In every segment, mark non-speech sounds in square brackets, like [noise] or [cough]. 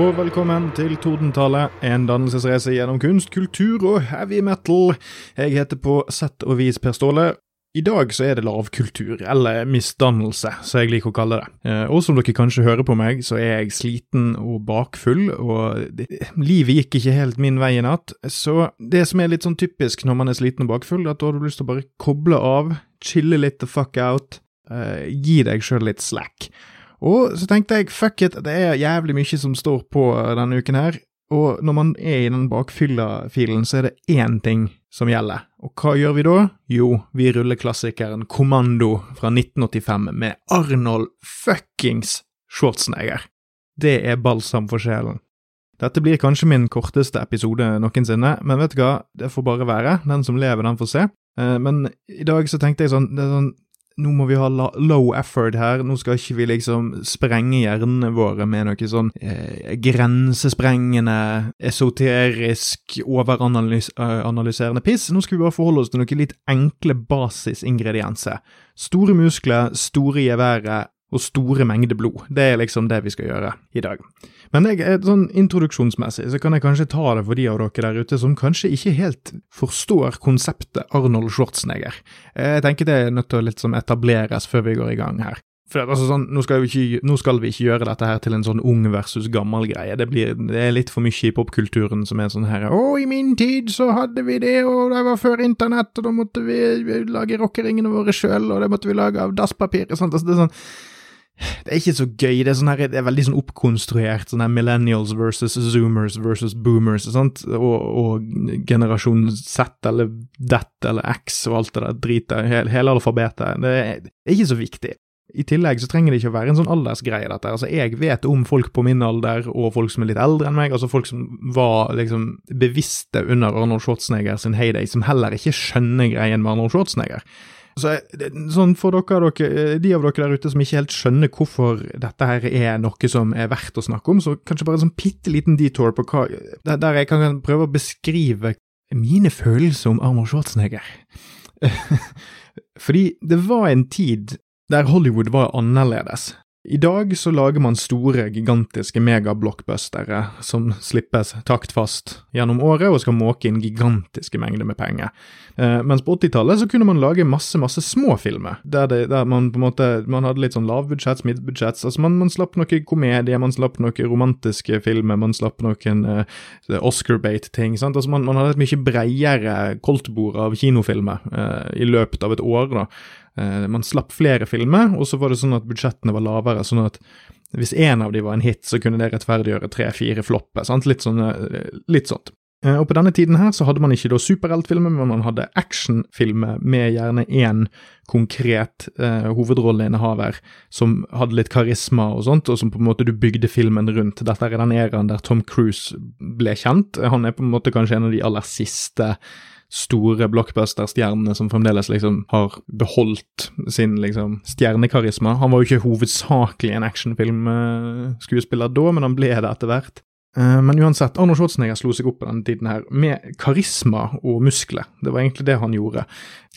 Og velkommen til Tordentallet, en dannelsesreise gjennom kunst, kultur og heavy metal. Jeg heter på sett og vis Per Ståle. I dag så er det lavkultur, eller misdannelse, som jeg liker å kalle det. Eh, Og som dere kanskje hører på meg, så er jeg sliten og bakfull, og det, livet gikk ikke helt min vei i natt. Så det som er litt sånn typisk når man er sliten og bakfull, er at da har du lyst til å bare koble av, chille litt the fuck out, eh, gi deg sjøl litt slack. Og så tenkte jeg fuck it, det er jævlig mye som står på denne uken her, og når man er i den bakfylla-filen, så er det én ting som gjelder. Og hva gjør vi da? Jo, vi ruller klassikeren Kommando fra 1985 med Arnold fuckings Schwarzenegger. Det er balsam for sjelen. Dette blir kanskje min korteste episode noensinne, men vet du hva, det får bare være. Den som lever, den får se. Eh, Men i dag så tenkte jeg sånn, det er sånn nå må vi ha low effort her, nå skal ikke vi liksom sprenge hjernene våre med noe sånn eh, grensesprengende, esoterisk, overanalyserende piss. Nå skal vi bare forholde oss til noen litt enkle basisingredienser. Store muskler, store geværet og store mengder blod. Det er liksom det vi skal gjøre i dag. Men jeg, eh, sånn introduksjonsmessig så kan jeg kanskje ta det for de av dere der ute som kanskje ikke helt forstår konseptet Arnold Schwarzenegger. Eh, Jeg tenker det er nødt til å liksom etableres før vi går i gang her. For altså, sånn, nå, skal ikke, nå skal vi ikke gjøre dette her til en sånn ung versus gammel greie. Det, det er litt for mye i popkulturen som er sånn her Å, i min tid så hadde vi det, og det var før internett, og da måtte vi lage rockeringene våre sjøl, og det måtte vi lage av dasspapir. og sånt. Altså, det er sånn det er ikke så gøy. Det er, sånn her, det er veldig sånn oppkonstruert. sånn her Millennials versus zoomers versus boomers. Og, og generasjon Z eller Det eller X og alt det der dritet. Hele, hele alfabetet. Det er, det er ikke så viktig. I tillegg så trenger det ikke å være en sånn aldersgreie, dette. Altså, jeg vet om folk på min alder, og folk som er litt eldre enn meg, altså folk som var liksom bevisste under Arnold Schwarzenegger sin heyday, som heller ikke skjønner greien med Arnold Schwarzenegger. Så sånn For dere, dere, de av dere der ute som ikke helt skjønner hvorfor dette her er noe som er verdt å snakke om, så kanskje bare en sånn bitte liten detour på hva der jeg kan prøve å beskrive mine følelser om Arnold Schwarzenegger. [laughs] Fordi det var en tid der Hollywood var annerledes. I dag så lager man store, gigantiske megablockbustere som slippes taktfast gjennom året og skal måke inn gigantiske mengder med penger. Eh, mens på 80-tallet så kunne man lage masse, masse små filmer, der, det, der man på en måte man hadde litt sånn lavbudsjetts, midtbudsjetts. Altså man, man slapp noen komedier, man slapp noen romantiske filmer, man slapp noen eh, Oscar-bate-ting. sant? Altså man, man hadde et mye bredere koldtbord av kinofilmer eh, i løpet av et år. da. Eh, Man slapp flere filmer, og så var det sånn at budsjettene var lavere, sånn at hvis én av de var en hit, så kunne det rettferdiggjøre tre-fire flopper. sant? Litt, sånn, eh, litt sånt. Eh, Og på denne tiden her så hadde man ikke da superheltfilmer, men man hadde actionfilmer med gjerne én konkret eh, hovedrolleinnehaver som hadde litt karisma og sånt, og som på en måte du bygde filmen rundt. Dette er den æraen der Tom Cruise ble kjent. Han er på en måte kanskje en av de aller siste store blockbuster-stjernene som fremdeles liksom har beholdt sin liksom stjernekarisma. Han var jo ikke hovedsakelig en actionfilmskuespiller da, men han ble det etter hvert. Eh, Men uansett, Arnold Schwarzenegger slo seg opp på denne tiden her med karisma og muskler. Det var egentlig det han gjorde.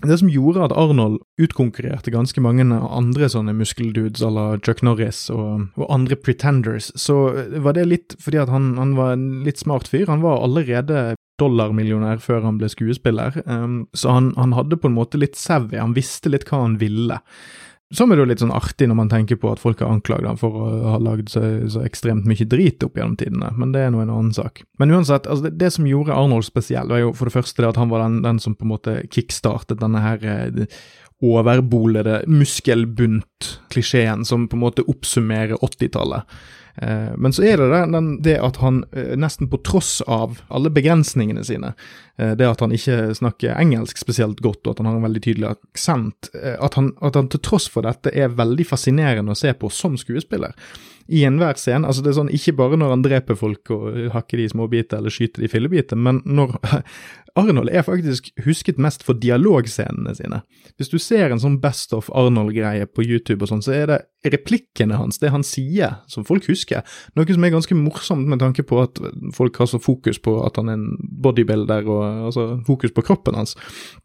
Det som gjorde at Arnold utkonkurrerte ganske mange andre sånne muskeldudes à la Chuck Norris og, og andre pretenders, så var det litt fordi at han, han var en litt smart fyr. Han var allerede dollarmillionær før han ble skuespiller, um, så han, han hadde på en måte litt savvy, han visste litt hva han ville. Som er det jo litt sånn artig når man tenker på at folk har anklaget ham for å ha lagd så, så ekstremt mye drit opp gjennom tidene, men det er nå en annen sak. Men uansett, altså det, det som gjorde Arnold spesiell, var jo for det første det at han var den, den som på en måte kickstartet denne her eh, overbolede muskelbunt-klisjeen som på en måte oppsummerer 80-tallet. Eh, Men så er det det, det at han eh, nesten på tross av alle begrensningene sine, eh, det at han ikke snakker engelsk spesielt godt, og at han har en veldig tydelig aksent, at, at han til tross for dette er veldig fascinerende å se på som skuespiller. I enhver scene. altså det er sånn Ikke bare når han dreper folk og hakker de i småbiter eller skyter de i fillebiter, men når [laughs] Arnold er faktisk husket mest for dialogscenene sine. Hvis du ser en sånn Best of Arnold-greie på YouTube og sånn, så er det replikkene hans, det han sier, som folk husker. Noe som er ganske morsomt med tanke på at folk har så fokus på at han er en bodybuilder, og altså fokus på kroppen hans.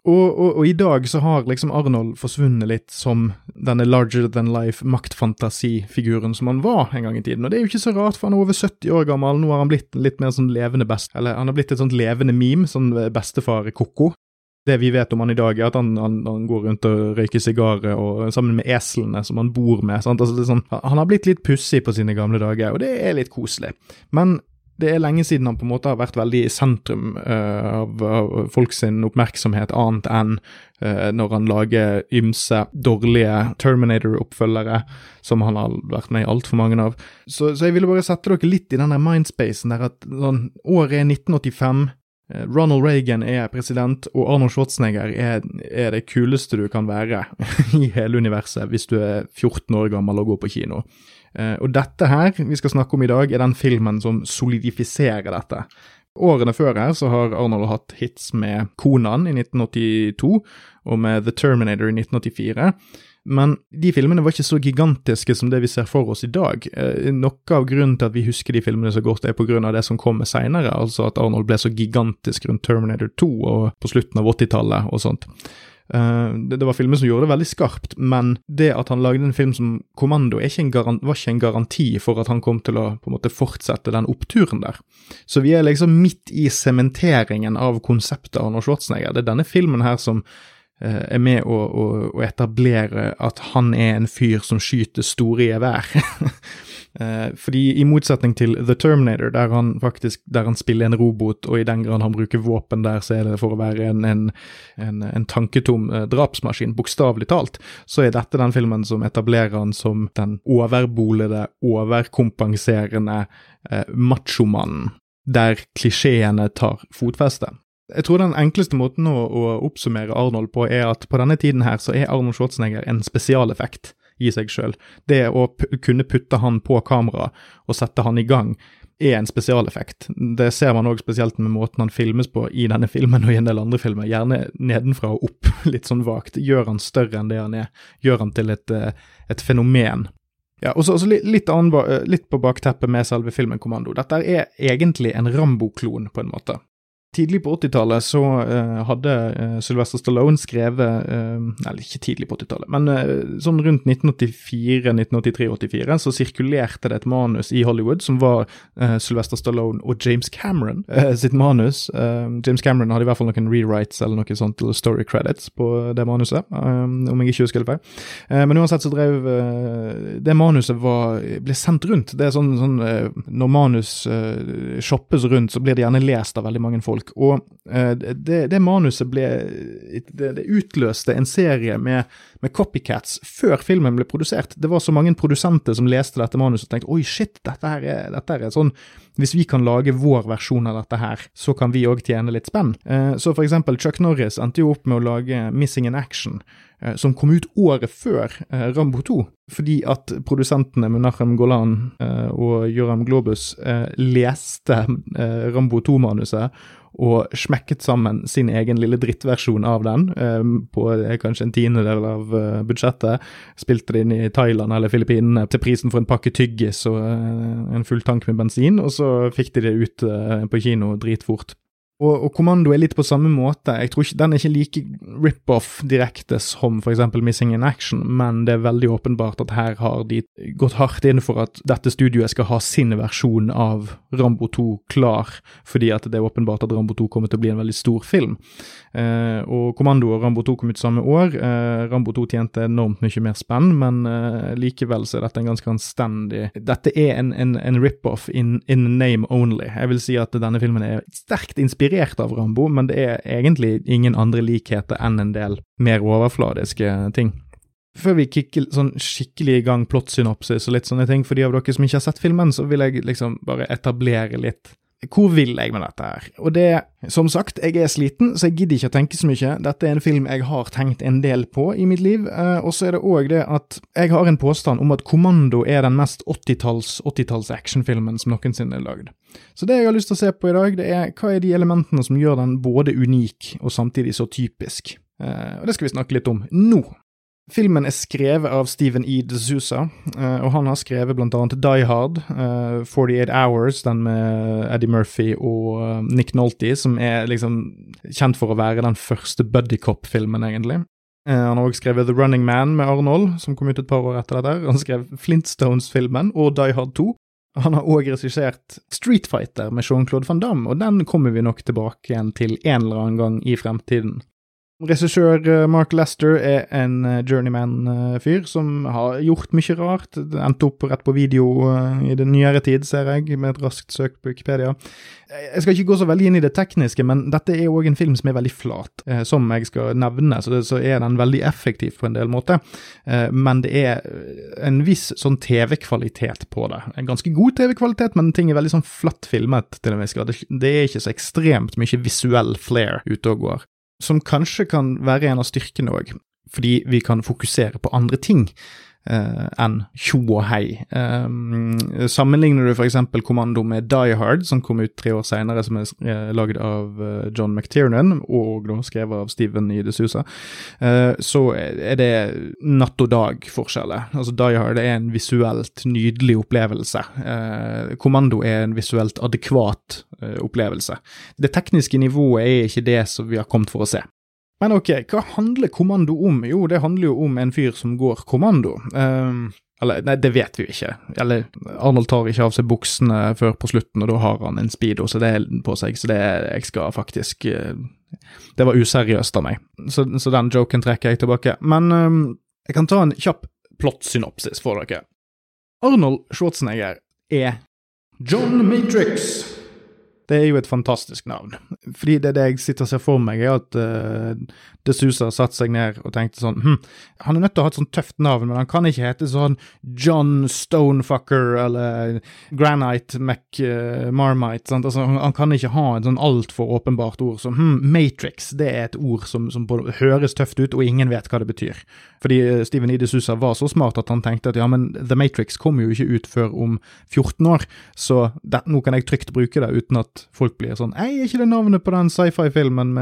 Og, og, og i dag så har liksom Arnold forsvunnet litt som denne larger than life maktfantasifiguren som han var en gang i tiden. Og det er jo ikke så rart, for han er over 70 år gammel, nå har han blitt litt mer sånn levende best, eller han har blitt et sånt levende meme, sånn bestefar Koko. Det vi vet om han i dag, er at han, han, han går rundt og røyker sigarer sammen med eslene som han bor med. Altså, sånn, han har blitt litt pussig på sine gamle dager, og det er litt koselig. Men det er lenge siden han på en måte har vært veldig i sentrum uh, av, av folks oppmerksomhet, annet enn uh, når han lager ymse dårlige Terminator-oppfølgere, som han har vært med i altfor mange av. Så, så, jeg ville bare sette dere litt i den der mindspacen der at sånn, året er 1985. Eh, Ronald Reagan er president, og Arnold Schwarzenegger er, er, det kuleste du kan være [laughs] i hele universet hvis du er 14 år gammel og går på kino. Uh, og dette her vi skal snakke om i dag, er den filmen som solidifiserer dette. Årene før her så har Arnold hatt hits med Konan i 1982 og med The Terminator i 1984. Men de filmene var ikke så gigantiske som det vi ser for oss i dag. Eh, noe av grunnen til at vi husker de filmene så godt, er på grunn av det som kommer seinere, altså at Arnold ble så gigantisk rundt Terminator 2 og på slutten av 80-tallet og sånt. Uh, det, var filmer som gjorde det veldig skarpt, men det at han lagde en film som Kommando, ikke var ikke en garanti for at han kom til å på en måte fortsette den oppturen der. Så vi er liksom midt i sementeringen av konseptet Arnold Schwarzenegger. Det er denne filmen her som Eh, er med å, å, å, etablere at han er en fyr som skyter store gevær. [laughs] Eh, fordi i motsetning til The Terminator, der han faktisk der han spiller en robot, og i den grad han bruker våpen der, så er det for å være en, en, en, en tanketom eh, drapsmaskin, bokstavelig talt, så er dette den filmen som etablerer han som den overbolede, overkompenserende eh, machomannen der klisjeene tar fotfeste. Jeg tror den enkleste måten å, å, oppsummere Arnold på er at på denne tiden her så er Arnold Schwarzenegger en spesialeffekt i seg sjøl. Det å kunne putte han på kamera og sette han i gang er en spesialeffekt. Det ser man òg spesielt med måten han filmes på i denne filmen og i en del andre filmer. Gjerne nedenfra og opp, [laughs] litt sånn vagt. Gjør han større enn det han er. Gjør han til et, eh, et fenomen. Ja, og så litt, litt, litt, på bakteppet med selve filmen Kommando. Dette er egentlig en Rambo-klon, på en måte. Tidlig på 80-tallet så uh, hadde uh, Sylvester Stallone skrevet uh, Eller ikke tidlig på 80-tallet, men sånn rundt 1984, 1983, 84 så sirkulerte det et manus i Hollywood som var Sylvester Stallone og James Cameron sitt manus. James Cameron hadde i hvert fall noen rewrites eller noe sånt til story credits på det manuset, om jeg ikke husker det feil. men uansett så drev Det manuset var, ble sendt rundt. Det er sånn, sånn Når manus shoppes rundt, så blir det gjerne lest av veldig mange folk folk. Og eh, det, det, manuset ble det, det, utløste en serie med, med, copycats før filmen ble produsert. Det var så mange produsenter som leste dette manuset og tenkte oi, shit, dette her er, dette er sånn Hvis vi kan lage vår versjon av dette her, så kan vi òg tjene litt spenn. Eh, så for eksempel Chuck Norris endte jo opp med å lage Missing in Action eh, som kom ut året før eh, Rambo 2, fordi at produsentene Munachem Golan og Joram Globus leste Rambo 2-manuset og smekket sammen sin egen lille drittversjon av den på kanskje en tiendedel av budsjettet. Spilte det inn i Thailand eller Filippinene til prisen for en pakke tyggis og en full tank med bensin, og så fikk de det ut eh, på kino dritfort. Og, og, Kommando er litt på samme måte. Jeg tror ikke Den er ikke like rip-off direkte som f.eks. Missing in Action, men det er veldig åpenbart at her har de gått hardt inn for at dette studioet skal ha sin versjon av Rambo 2 klar, fordi at det er åpenbart at Rambo 2 kommer til å bli en veldig stor film. Eh, og Kommando og Rambo 2 kom ut samme år. Eh, Rambo 2 tjente enormt mye mer spenn, men eh, likevel så er dette en ganske anstendig Dette er en, en, en rip-off in, in name only. Jeg vil si at denne filmen er sterkt inspirert inspirert av Rambo, men det er egentlig ingen andre likheter enn en del mer overfladiske ting. Før vi kicker sånn skikkelig i gang plottsynopsis og litt sånne ting, for de av dere som ikke har sett filmen, så vil jeg liksom bare etablere litt hvor vil jeg med dette her? Og det, som sagt, jeg er sliten, så jeg gidder ikke å tenke så mye. Dette er en film jeg har tenkt en del på i mitt liv, eh, og så er det òg det at jeg har en påstand om at Kommando er den mest 80-talls 80 actionfilmen som noensinne er lagd. Så det jeg har lyst til å se på i dag, det er hva er de elementene som gjør den både unik og samtidig så typisk. Uh, og det skal vi snakke litt om nå. Filmen er skrevet av Steven E. DeSouza, uh, og han har skrevet blant annet Die Hard, uh, 48 Hours, den med Eddie Murphy og uh, Nick Nolte, som er liksom kjent for å være den første buddycop-filmen, egentlig. han har også skrevet The Running Man med Arnold, som kom ut et par år etter det der. Han skrev Flintstones-filmen og Die Hard 2. Han har òg regissert Street Fighter med Jean-Claude van Damme, og den kommer vi nok tilbake igjen til en eller annen gang i fremtiden. Regissør eh, Mark Lester er en eh, journeyman-fyr som har gjort mye rart. Det Endte opp rett på video eh, i den nyere tid, ser jeg, med et raskt søk på Wikipedia. Jeg skal ikke gå så veldig inn i det tekniske, men dette er òg en film som er veldig flat, som jeg skal nevne. Så, det, så er den veldig effektiv på en del måter. Men det er en viss sånn TV-kvalitet på det. En ganske god TV-kvalitet, men ting er veldig sånn flatt filmet til viss grad. Det er ikke så ekstremt mye visuell flair ute og går som kanskje kan være en av styrkene òg, fordi vi kan fokusere på andre ting enn tjo og hei. Um, sammenligner du f.eks. Kommando med Die Hard, som kom ut tre år senere, som er uh, lagd av John McTiernan, og da skrevet av Steven i Susa, så er det natt og dag-forskjeller. Altså Die Hard er en visuelt nydelig opplevelse. Kommando er en visuelt adekvat opplevelse. Det tekniske nivået er ikke det som vi har kommet for å se. Men ok, hva handler kommando om? Jo, det handler jo om en fyr som går kommando. Um, eller, nei, det vet vi jo ikke. Eller, Arnold tar ikke av seg buksene før på slutten, og da har han en speedo så det er på seg, så det jeg skal faktisk uh, Det var useriøst av meg, så, så, den joken trekker jeg tilbake. Men um, jeg kan ta en kjapp plottsynopsis for dere. Arnold Schwarzenegger er John Matrix. Det er jo et fantastisk navn. Fordi det, det jeg sitter og ser for meg, er at uh, De Sousa satte seg ned og tenkte sånn hm, Han er nødt til å ha et sånn tøft navn, men han kan ikke hete sånn John Stonefucker eller Granite McMarmite. Uh, altså, han, kan ikke ha et sånn altfor åpenbart ord som hm, Matrix. Det er et ord som, som høres tøft ut, og ingen vet hva det betyr. Fordi Steven Steven Ide Sousa var så smart at han tenkte at ja, men The Matrix kommer jo ikke ut før om 14 år, så det, nå kan jeg trygt bruke det uten at folk blir sånn Ei, er ikke det navnet på den sci-fi-filmen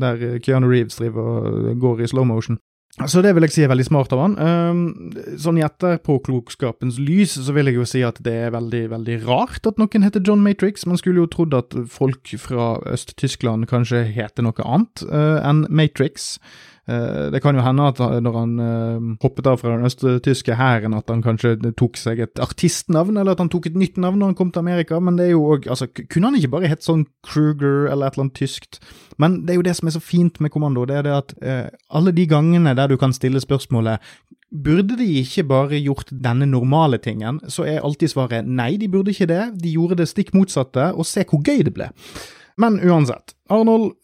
der Keanu Reeves driver og går i slow motion? Så det vil jeg si er veldig smart av han. Um, sånn i etterpåklokskapens lys så vil jeg jo si at det er veldig, veldig rart at noen heter John Matrix. Man skulle jo trodd at folk fra Øst-Tyskland kanskje heter noe annet uh, enn Matrix. Eh, det kan jo hende at når han eh, hoppet av fra den østtyske hæren, at han kanskje tok seg et artistnavn, eller at han tok et nytt navn når han kom til Amerika, men det er jo òg altså, Kunne han ikke bare hett sånn Kruger eller et eller annet tyskt? Men det er jo det som er så fint med Kommando, det er det at eh, alle de gangene der du kan stille spørsmålet Burde de ikke bare gjort denne normale tingen, så er alltid svaret nei, de burde ikke det. De gjorde det stikk motsatte, og se hvor gøy det ble. Men uansett, Arnold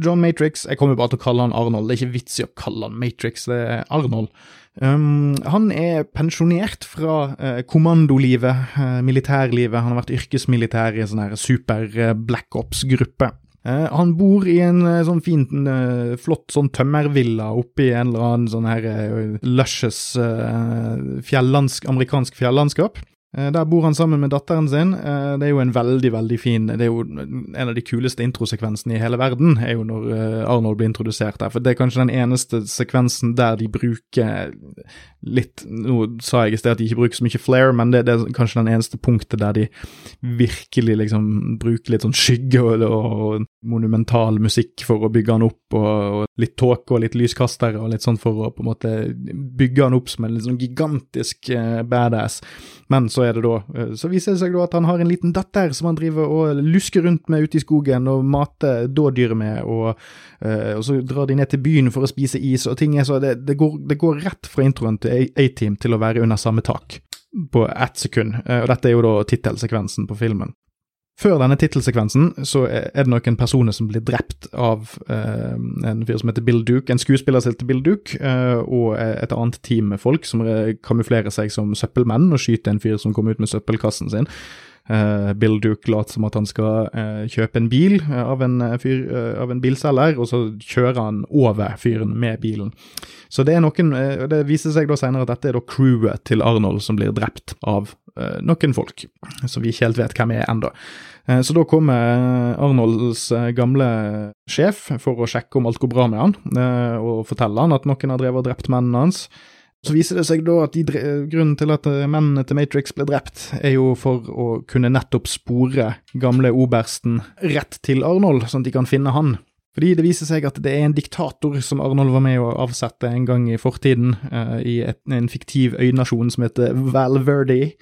John Matrix. Jeg kommer bare til å kalle han Arnold. Det er ikke vits i å kalle han Matrix, det er Arnold. Um, han er pensjonert fra uh, kommandolivet, uh, militærlivet. Han har vært yrkesmilitær i en sånn her super uh, Black Ops-gruppe. Han bor i en sånn fin, flott sånn tømmervilla oppe i en eller annen sånn her luscious fjellandsk, amerikansk fjellandskap. Eh, der bor han sammen med datteren sin. Eh, det er jo en veldig, veldig fin Det er jo en av de kuleste introsekvensene i hele verden, er jo når eh, Arnold blir introdusert der. For det er kanskje den eneste sekvensen der de bruker litt Nå sa jeg i sted at de ikke bruker så mye flair, men det, det, er kanskje den eneste punktet der de virkelig liksom bruker litt sånn skygge og, og monumental musikk for å bygge han opp, og, og litt tåke og litt lyskastere og litt sånn for å på en måte bygge han opp som en sånn gigantisk badass. Men så er det da eh, Så viser det seg da at han har en liten datter som han driver og lusker rundt med ute i skogen og mater dådyret med, og, eh, og, så drar de ned til byen for å spise is, og ting er så Det, det, går, det går, rett fra introen til A-Team til å være under samme tak på ett sekund, eh, og dette er jo da tittelsekvensen på filmen. Før denne tittelsekvensen så er det noen personer som blir drept av eh, en fyr som heter Bill Duke, en skuespiller som heter Bill Duke, eh, og et annet team med folk som kamuflerer seg som søppelmenn og skyter en fyr som kommer ut med søppelkassen sin. Eh, Bill Duke later som at han skal uh, kjøpe en bil uh, av, en, fyr, av en bilselger, og så kjører han over fyren med bilen. Så det er noen Det viser seg da senere at dette er da crewet til Arnold som blir drept av noen folk, som vi ikke helt vet hvem er ennå. Så da kommer Arnolds gamle sjef for å sjekke om alt går bra med han, og fortelle han at noen har drevet og drept mennene hans. Så viser det seg da at de, grunnen til at eh, mennene til Matrix ble drept, er jo for å kunne nettopp spore gamle obersten rett til Arnold, sånn at de kan finne han. Fordi det viser seg at det er en diktator som Arnold var med å avsette en gang i fortiden, eh, i et, en fiktiv øynasjon som heter Valverde,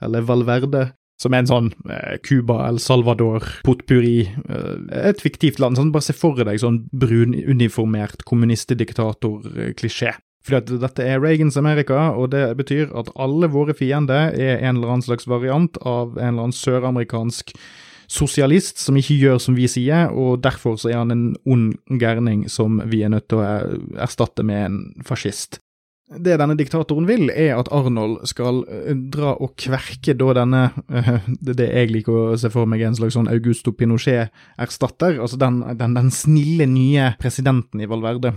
eller Valverde. Som er en sånn uh, Cuba, El Salvador, potpurri, uh, et fiktivt land. Sånn, bare se for deg sånn brununiformert kommunistdiktator-klisjé. Fordi at dette er Reagans Amerika, og det betyr at alle våre fiender er en eller annen slags variant av en eller annen søramerikansk sosialist som ikke gjør som vi sier, og derfor så er han en ond gærning som vi er nødt til å erstatte med en fascist. Det denne diktatoren vil, er at Arnold skal eh, dra og kverke da denne uh, Det jeg liker å se for meg, en slags sånn Augusto Pinochet-erstatter. Altså den, den, den snille nye presidenten i Valverde.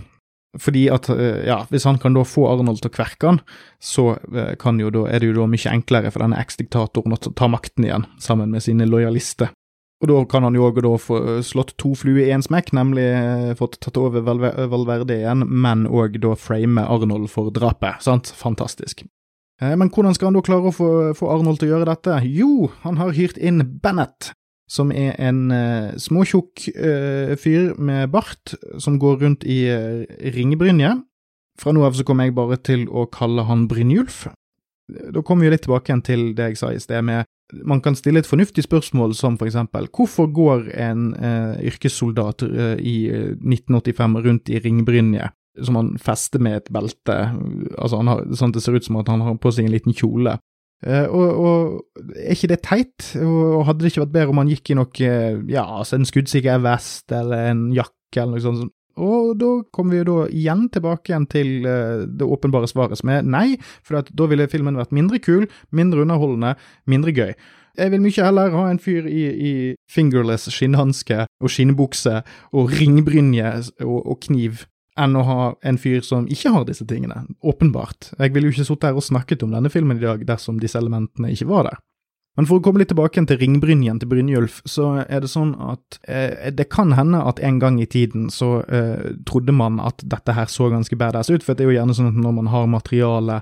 Fordi at, eh, ja, hvis han kan da få Arnold til å kverke han, så eh, kan jo da, er det jo da mye enklere for denne eks-diktatoren å ta makten igjen, sammen med sine lojalister. Og da kan han jo òg få eh, slått to fluer i én smekk, nemlig fått tatt over Valverde igjen, men òg da frame Arnold for drapet. Sant? Fantastisk. Men hvordan skal han da klare å få, få Arnold til å gjøre dette? Jo, han har hyrt inn Bennett, som er en uh, småtjukk uh, fyr med bart som går rundt i uh, ringbrynje. Fra nå av så kommer jeg bare til å kalle han Brynjulf. Da kommer vi litt tilbake igjen til det jeg sa i sted med man kan stille et fornuftig spørsmål som eksempel hvorfor går en eh, yrkessoldat eh, i 1985 rundt i ringbrynje som han fester med et belte, altså han har, sånn at det ser ut som at han har på seg en liten kjole. Eh, og, og, er ikke det teit? Og, hadde det ikke vært bedre om han gikk i noe, ja, altså en skuddsikker vest eller en jakke eller noe sånt? Og da kommer vi jo da igjen tilbake igjen til uh, det åpenbare svaret, som er nei, for da ville filmen vært mindre kul, mindre underholdende, mindre gøy. Jeg vil mye heller ha en fyr i, i fingerless skinnhanske og skinnbukse og ringbrynje og, og kniv enn å ha en fyr som ikke har disse tingene. Åpenbart. Jeg ville jo ikke sittet her og snakket om denne filmen i dag dersom disse elementene ikke var der. Men for å komme litt tilbake til ringbrynjen til Brynjulf, så er det sånn at eh, det kan hende at en gang i tiden så eh, trodde man at dette her så ganske badass ut, for det er jo gjerne sånn at når man har materiale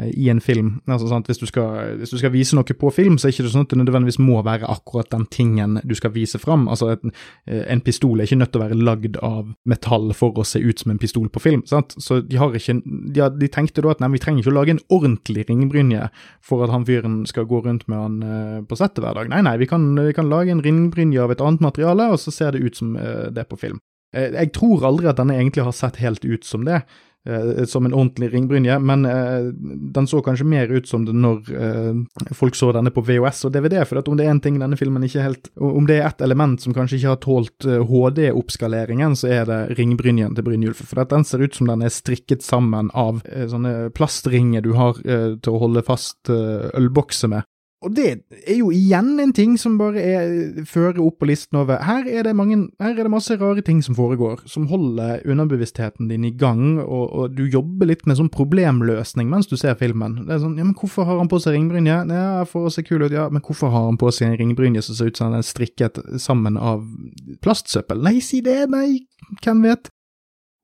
i en film. Altså, sant, hvis, du skal, hvis, du skal, vise noe på film, så er det ikke sånn at det nødvendigvis må være akkurat den tingen du skal vise fram. Altså, et, eh, en pistol er ikke nødt til å være lagd av metall for å se ut som en pistol på film. Sant? Så de, har ikke, de, har, de tenkte da at nei, vi trenger ikke å lage en ordentlig ringbrynje for at han fyren skal gå rundt med han uh, på settet hver dag. Nei, nei, vi kan, vi kan lage en ringbrynje av et annet materiale, og så ser det ut som det på film. Jeg tror aldri at denne egentlig har sett helt ut som det. Eh, som en ordentlig ringbrynje, men eh, den så kanskje mer ut som det når eh, folk så denne på VHS og DVD. For om det er en ting denne filmen ikke helt Om det er ett element som kanskje ikke har tålt HD-oppskaleringen, så er det ringbrynjen til Brynjulf. For den ser ut som den er strikket sammen av sånne plastringer du har til å holde fast ølbokser med. Og det er jo igjen en ting som bare er, fører opp på listen over her er, mange, her er det masse rare ting som foregår, som holder underbevisstheten din i gang, og, og, du jobber litt med sånn problemløsning mens du ser filmen. Det er sånn, ja, men hvorfor har han på seg ringbrynje? Ja, for å se kul ut, ja, men hvorfor har han på seg en ringbrynje som ser ut som den er strikket sammen av plastsøppel? Nei, si det, nei, hvem vet?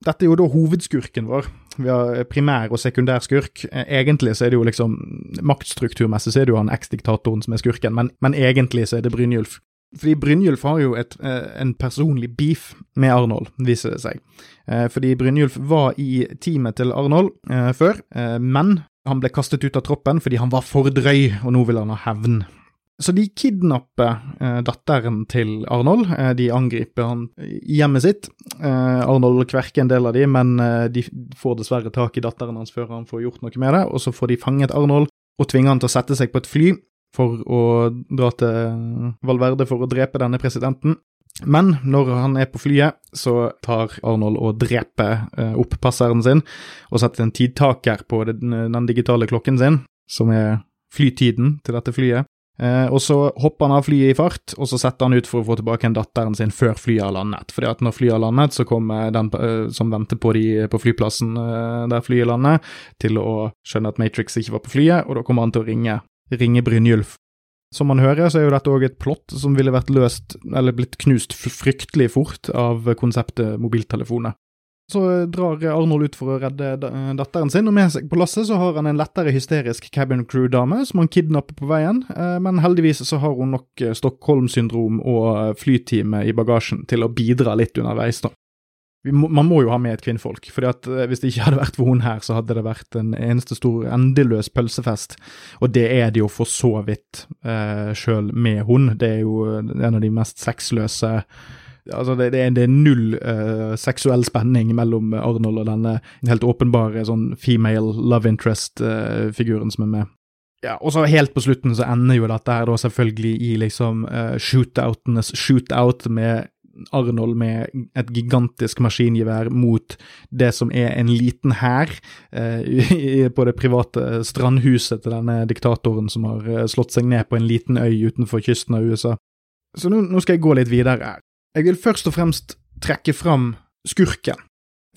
Dette er jo da hovedskurken vår. Vi har primær- og sekundærskurk. Egentlig så er det jo liksom Maktstrukturmessig så er det jo han eks-diktatoren som er skurken, men, men, egentlig så er det Brynjulf. Fordi Brynjulf har jo et, eh, en personlig beef med Arnold, viser det seg. Eh, fordi Brynjulf var i teamet til Arnold eh, før, men han ble kastet ut av troppen fordi han var for drøy, og nå vil han ha hevn. Så de kidnapper eh, datteren til Arnold. Eh, de angriper han i hjemmet sitt. Eh, Arnold kverker en del av de, men eh, de får dessverre tak i datteren hans før han får gjort noe med det. Og så får de fanget Arnold og tvinger han til å sette seg på et fly for å dra til Valverde for å drepe denne presidenten. Men når han er på flyet, så tar Arnold og dreper eh, oppasseren sin og setter en tidtaker på den, den digitale klokken sin, som er flytiden til dette flyet. Eh, og så hopper han av flyet i fart, og så setter han ut for å få tilbake en datteren sin før flyet har landet. Fordi at når flyet har landet, så kommer den eh, som venter på de på flyplassen eh, der flyet lander, til å skjønne at Matrix ikke var på flyet, og da kommer han til å ringe, ringe Brynjulf. Som man hører, så er jo dette òg et plott som ville vært løst, eller blitt knust fryktelig fort av konseptet mobiltelefoner. Så drar Arnold ut for å redde datteren sin, og med seg på lasset så har han en lettere hysterisk cabin crew-dame som han kidnapper på veien, eh, men heldigvis så har hun nok eh, Stockholm-syndrom og eh, flytime i bagasjen til å bidra litt underveis, da. Man må jo ha med et kvinnfolk, for hvis det ikke hadde vært for hun her, så hadde det vært en eneste stor endeløs pølsefest, og det er det jo for så vidt eh, sjøl med hun. Det er jo en av de mest sexløse Altså det, det, er, det, er, null uh, seksuell spenning mellom Arnold og denne helt åpenbare sånn female love interest-figuren uh, som er med. Ja, og så helt på slutten så ender jo dette her da selvfølgelig i liksom uh, shootoutenes shootout med Arnold med et gigantisk maskingevær mot det som er en liten hær eh, [laughs] på det private strandhuset til denne diktatoren som har slått seg ned på en liten øy utenfor kysten av USA. Så nå, nå skal jeg gå litt videre. Jeg vil først og fremst trekke fram skurken.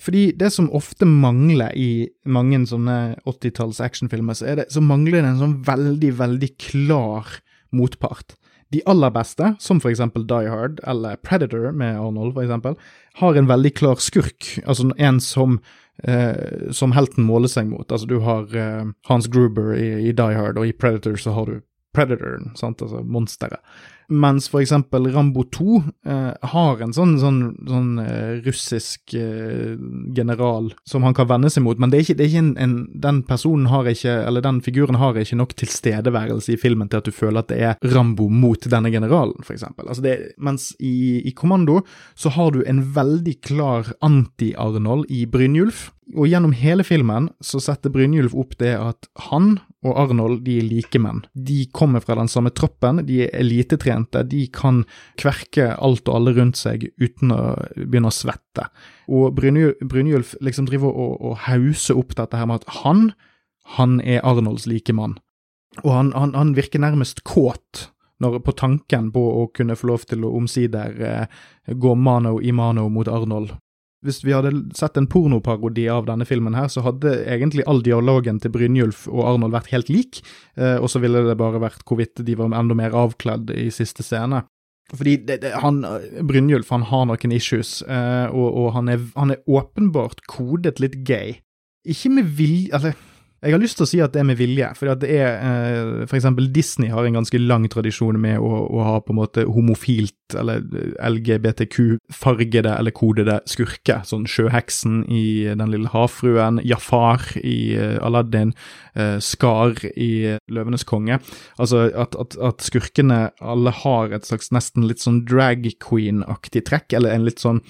Fordi det som ofte mangler i mange sånne 80-talls actionfilmer, så, det, så mangler det en sånn veldig, veldig klar motpart. De aller beste, som for eksempel Die Hard eller Predator med Arnold, for eksempel, har en veldig klar skurk, altså en som, eh, som helten måler seg mot. Altså du har eh, Hans Gruber i, i, Die Hard, og i Predator så har du Predatoren, sant, altså monsteret. Mens for eksempel Rambo 2 eh, har en sånn, sånn, sånn eh, russisk eh, general som han kan vende seg mot, men det er ikke, det er ikke en, en, den personen har ikke, eller den figuren har ikke nok tilstedeværelse i filmen til at du føler at det er Rambo mot denne generalen, for eksempel. Altså det, mens i, i Kommando så har du en veldig klar anti-Arnold i Brynjulf. Og gjennom hele filmen så setter Brynjulf opp det at han og Arnold de er likemenn. De kommer fra den samme troppen, de er elitetrente, de kan kverke alt og alle rundt seg uten å begynne å svette. Og Brynjulf liksom driver og, og hauser opp dette her med at han, han er Arnolds likemann. Og han, han, han virker nærmest kåt når, på tanken på å kunne få lov til å omsider eh, gå mano i mano mot Arnold hvis vi hadde sett en pornoparodi av denne filmen her, så hadde egentlig all dialogen til Brynjulf og Arnold vært helt lik, eh, og så ville det bare vært hvorvidt de var enda mer avkledd i siste scene. Fordi det, det, han, Brynjulf han har noen issues, eh, og, og han, er, han, er, åpenbart kodet litt gay. Ikke med vilje Altså jeg har lyst til å si at det er med vilje, for det er eh, eksempel Disney har en ganske lang tradisjon med å, å ha på en måte homofilt eller LGBTQ-fargede eller kodede skurker, sånn Sjøheksen i Den lille havfruen, Jafar i uh, Aladdin, uh, Skar i Løvenes konge. Altså at, at, at, skurkene alle har et slags nesten litt sånn drag queen-aktig trekk, eller en litt sånn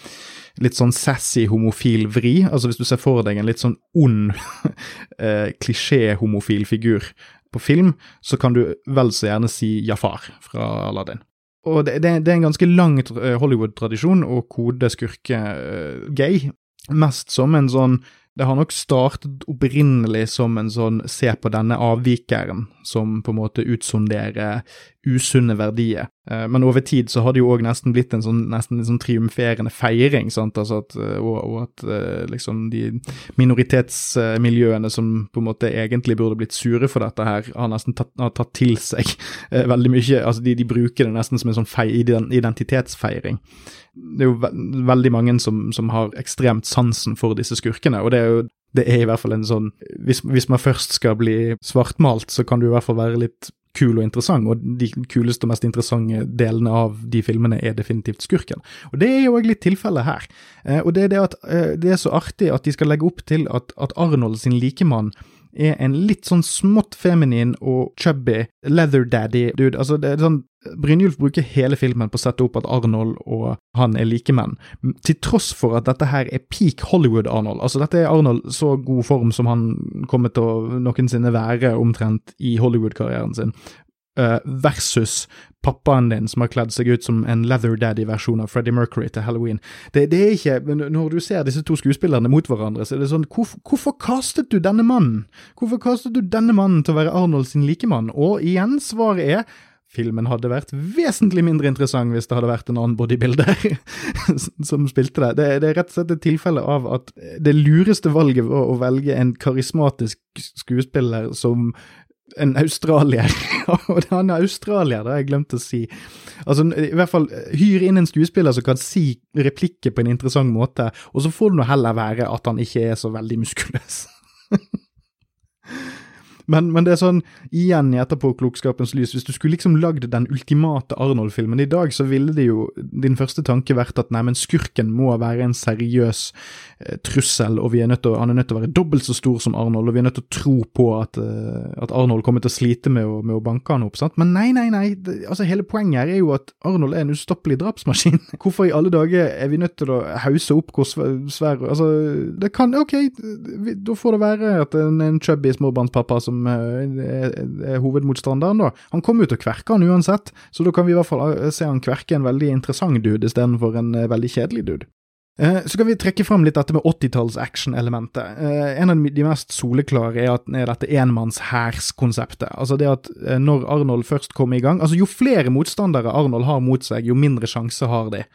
litt sånn sassy homofil vri. Altså hvis du ser for deg en litt sånn ond [laughs] eh, klisjé-homofil figur på film, så kan du vel så gjerne si Jafar fra Aladdin. Og det, det, er en ganske lang eh, Hollywood-tradisjon å kode skurker uh, gay, mest som en sånn det har nok startet opprinnelig som en sånn se på denne avvikeren, som på en måte utsonderer usunne verdier. Eh, men over tid så har det jo òg nesten blitt en sånn, nesten en sånn triumferende feiring, sant, altså at, eh, og, og, at eh, liksom de minoritetsmiljøene som på en måte egentlig burde blitt sure for dette her, har nesten tatt, har tatt til seg [laughs] veldig mye. Altså de, de, bruker det nesten som en sånn fei, identitetsfeiring det er jo ve veldig mange som, som, har ekstremt sansen for disse skurkene, og det er jo det er i hvert fall en sånn hvis, hvis, man først skal bli svartmalt, så kan du i hvert fall være litt kul og interessant, og de kuleste og mest interessante delene av de filmene er definitivt skurken. Og Det er jo òg litt tilfellet her. Eh, og det er det at eh, det er så artig at de skal legge opp til at, at Arnold sin likemann er en litt sånn smått feminin og chubby leather daddy-dude. Altså, det er sånn Brynjulf bruker hele filmen på å sette opp at Arnold og han er likemenn, til tross for at dette her er peak Hollywood-Arnold. Altså, dette er Arnold så god form som han kommer til å noensinne være omtrent i Hollywood-karrieren sin. Uh, versus pappaen din som har kledd seg ut som en leather daddy-versjon av Freddie Mercury til halloween. Det, det, er ikke, Når du ser disse to skuespillerne mot hverandre, så er det sånn hvor, Hvorfor kastet du denne mannen? Hvorfor kastet du denne mannen til å være Arnold sin likemann? Og igjen, svaret er filmen hadde vært vesentlig mindre interessant hvis det hadde vært en annen bodybuilder [laughs] som spilte det. det. Det er rett og slett et tilfelle av at det lureste valget var å velge en karismatisk skuespiller som en australier. [laughs] Og han er australier, det har jeg glemt å si. Altså, i hvert fall, Hyr inn en skuespiller som kan si replikker på en interessant måte, og så får det nå heller være at han ikke er så veldig muskuløs. [laughs] Men, men, det er sånn, igjen i etterpåklokskapens lys, hvis du skulle liksom lagd den ultimate Arnold-filmen i dag, så ville det jo din første tanke vært at nei, men skurken må være en seriøs eh, trussel, og vi er nødt til, han er nødt til å være dobbelt så stor som Arnold, og vi er nødt til å tro på at, eh, at Arnold kommer til å slite med å, med å banke han opp, sant? Men nei, nei, nei, det, altså hele poenget her er jo at Arnold er en ustoppelig drapsmaskin. [laughs] Hvorfor i alle dager er vi nødt til å hause opp hvor svær Altså, det kan, ok, da får det være at en, en chubby småbarnspappa som som er, er hovedmotstanderen, da. Han kommer jo til å kverke han uansett, så da kan vi i hvert fall eh, se han kverke en veldig interessant dude istedenfor en eh, veldig kjedelig dude. Eh, så kan vi trekke fram litt dette med 80-talls action-elementet. En av de mest soleklare er, at, er dette enmannshærskonseptet. Altså det at når Arnold først kommer i gang altså Jo flere motstandere Arnold har mot seg, jo mindre sjanse har de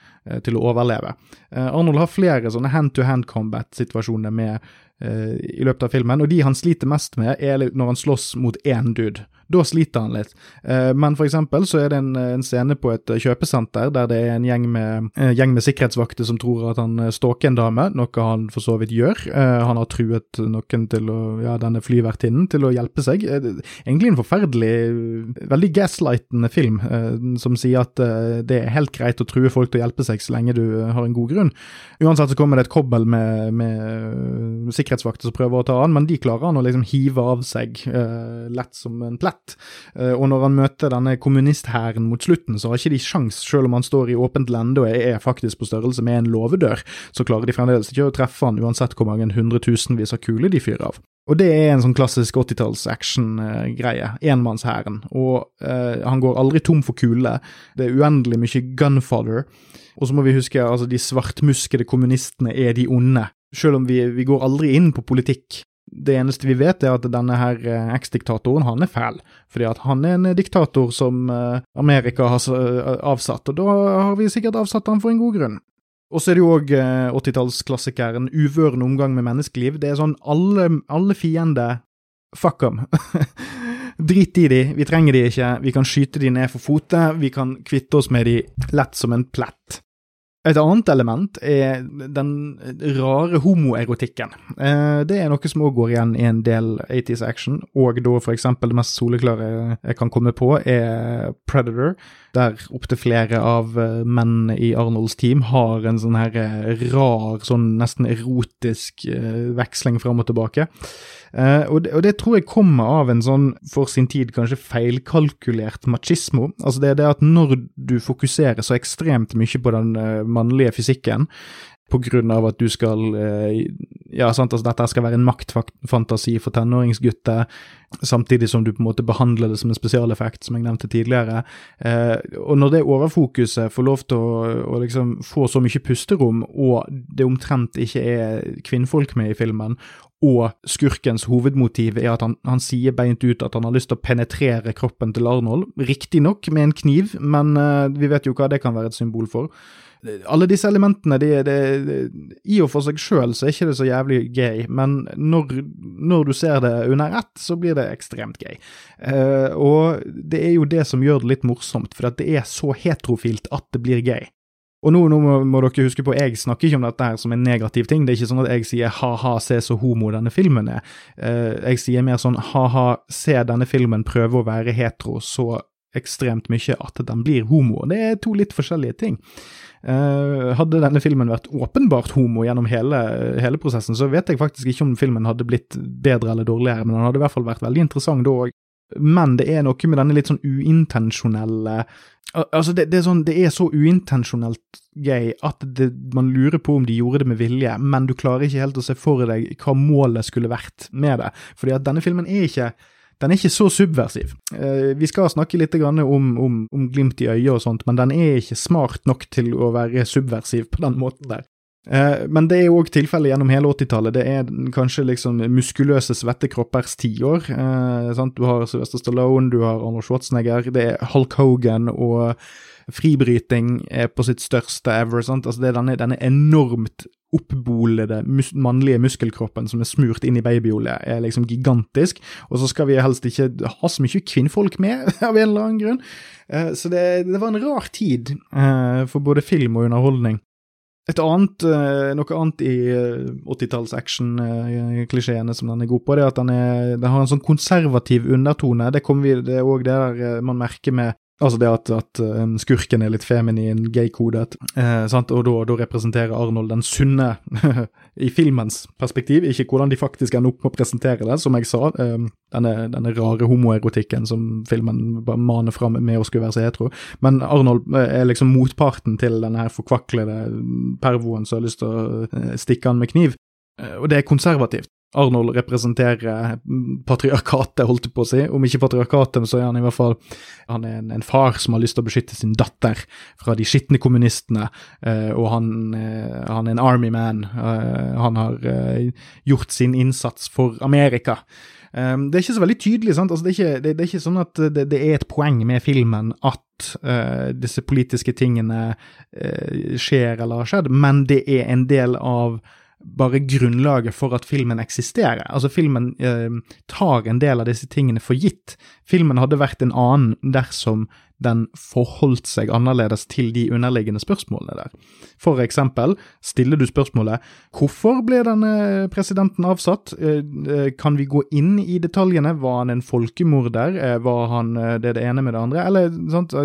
til å overleve. Arnold har flere sånne hand-to-hand combat-situasjoner med Eh, i løpet av filmen, og de han sliter mest med, er når han slåss mot én dude. Da sliter han litt. Eh, men for eksempel så er det en, en scene på et eh, kjøpesenter der det er en gjeng med, gjeng med sikkerhetsvakter som tror at han stalker en dame, noe han for så vidt gjør. Han har truet noen til å, ja, denne flyvertinnen til å hjelpe seg. Egentlig en forferdelig, veldig gaslightende film, som sier at det er helt greit å true folk til å hjelpe seg så lenge du har en god grunn. Uansett så kommer det et kobbel med, med sikkerhetsvakter som prøver å ta han, men de klarer han å liksom hive av seg lett som en plett lett. Eh, og når han møter denne kommunisthæren mot slutten, så har ikke de sjans, selv om han står i åpent lende og er faktisk på størrelse med en låvedør, så klarer de fremdeles ikke å treffe han uansett hvor mange hundretusenvis av kuler de fyrer av. Og det er en sånn klassisk 80-talls action-greie. Enmannshæren. Og eh, han går aldri tom for kuler. Det er uendelig mye gunfather. Og så må vi huske altså de svartmuskede kommunistene er de onde. Selv om vi, vi går aldri inn på politikk det eneste vi vet, er at denne her eh, eks-diktatoren, han er fæl. Fordi at han er en diktator som eh, Amerika har eh, avsatt, og da har vi sikkert avsatt han for en god grunn. Og så er det jo òg 80-tallsklassikeren Uvøren omgang med menneskeliv. Det er sånn alle, alle fiender Fuck them. [laughs] Drit i de, vi trenger de ikke, vi kan skyte de ned for fote, vi kan kvitte oss med de lett som en plett. Et annet element er den rare homoerotikken. Eh, det er noe som òg går igjen i en del 80s action, og da for eksempel det mest soleklare jeg kan komme på, er Predator, der opptil flere av eh, mennene i Arnolds team har en sånn her eh, rar, sånn nesten erotisk veksling fram og tilbake. Uh, og, det, og, det, tror jeg kommer av en sånn, for sin tid kanskje feilkalkulert machismo. Altså det er det at når du fokuserer så ekstremt mye på den uh, mannlige fysikken, på grunn av at du skal uh, Ja, sant, altså dette skal være en maktfantasi for tenåringsgutter, samtidig som du på en måte behandler det som en spesialeffekt, som jeg nevnte tidligere. og når det overfokuset får lov til å, å liksom få så mye pusterom, og det omtrent ikke er kvinnfolk med i filmen, og skurkens hovedmotiv er at han, han, sier beint ut at han har lyst til å penetrere kroppen til Arnold, riktignok med en kniv, men eh, vi vet jo hva det kan være et symbol for. Alle disse elementene, de, de, de, i og for seg sjøl så er ikke det så jævlig gøy, men når, når, du ser det under ett, så blir det ekstremt gøy. Uh, og det er jo det som gjør det litt morsomt, for det er så heterofilt at det blir gøy. Og nå, nå må, må, dere huske på, jeg snakker ikke om dette her som en negativ ting. Det er ikke sånn at jeg sier ha-ha, se så homo denne filmen er. Uh, jeg sier mer sånn ha-ha, se denne filmen prøve å være hetero så ekstremt mye at den blir homo. Det er to litt forskjellige ting. Uh, hadde denne filmen vært åpenbart homo gjennom hele, hele, prosessen, så vet jeg faktisk ikke om filmen hadde blitt bedre eller dårligere, men den hadde i hvert fall vært veldig interessant da òg. Men det er noe med denne litt sånn uintensjonelle Altså, det, det, er sånn, det er så uintensjonelt gøy at det, man lurer på om de gjorde det med vilje, men du klarer ikke helt å se for deg hva målet skulle vært med det. Fordi at denne filmen er ikke den er ikke så subversiv. Eh, vi skal snakke litt om, om, om glimt i øyet og sånt, men den er ikke smart nok til å være subversiv på den måten der. Eh, men det er jo òg tilfellet gjennom hele 80-tallet. Det er kanskje liksom muskuløse, svette kroppers tiår. Eh, du har Sylvester Stallone, du har Arnold Schwarzenegger, det er Hulk Hogan og fribryting er på sitt største ever. sant? Altså Det er denne, denne enormt oppbolede mus mannlige muskelkroppen som er smurt inn i babyolje, er liksom gigantisk. Og så skal vi helst ikke ha så mye kvinnfolk med, [laughs] av en eller annen grunn. Eh, så det, det, var en rar tid eh, for både film og underholdning. Et annet, eh, Noe annet i 80-talls action-klisjeene som den er god på, det er at den, er, den har en sånn konservativ undertone. Det, vi, det er òg det der man merker med Altså det at, at um, skurken er litt feminin, gay-kodet, eh, og da, representerer Arnold den sunne [laughs] i filmens perspektiv, ikke hvordan de faktisk ender opp med å presentere det, som jeg sa. Eh, denne, denne, rare homoerotikken som filmen bare maner fram med å skulle være så hetero. Men Arnold eh, er liksom motparten til denne her forkvaklede pervoen som har lyst til å eh, stikke han med kniv. Eh, og det er konservativt. Arnold representerer patriarkatet, holdt jeg på å si. Om ikke patriarkatet, så er han i hvert fall han er en, en far som har lyst til å beskytte sin datter fra de skitne kommunistene, eh, og han, eh, han, er en army man. Eh, han har eh, gjort sin innsats for Amerika. Um, det er ikke så veldig tydelig. sant? Altså, det, er ikke, det, det, er ikke, sånn at det, det, er et poeng med filmen at uh, disse politiske tingene uh, skjer eller har skjedd, men det er en del av bare grunnlaget for at filmen eksisterer. Altså, filmen eh, tar en del av disse tingene for gitt. Filmen hadde vært en annen dersom den forholdt seg annerledes til de underliggende spørsmålene der. For eksempel stiller du spørsmålet hvorfor ble denne presidenten avsatt? Eh, eh, kan vi gå inn i detaljene? Var han en folkemorder? Eh, var han det, det ene med det andre? Eller sant,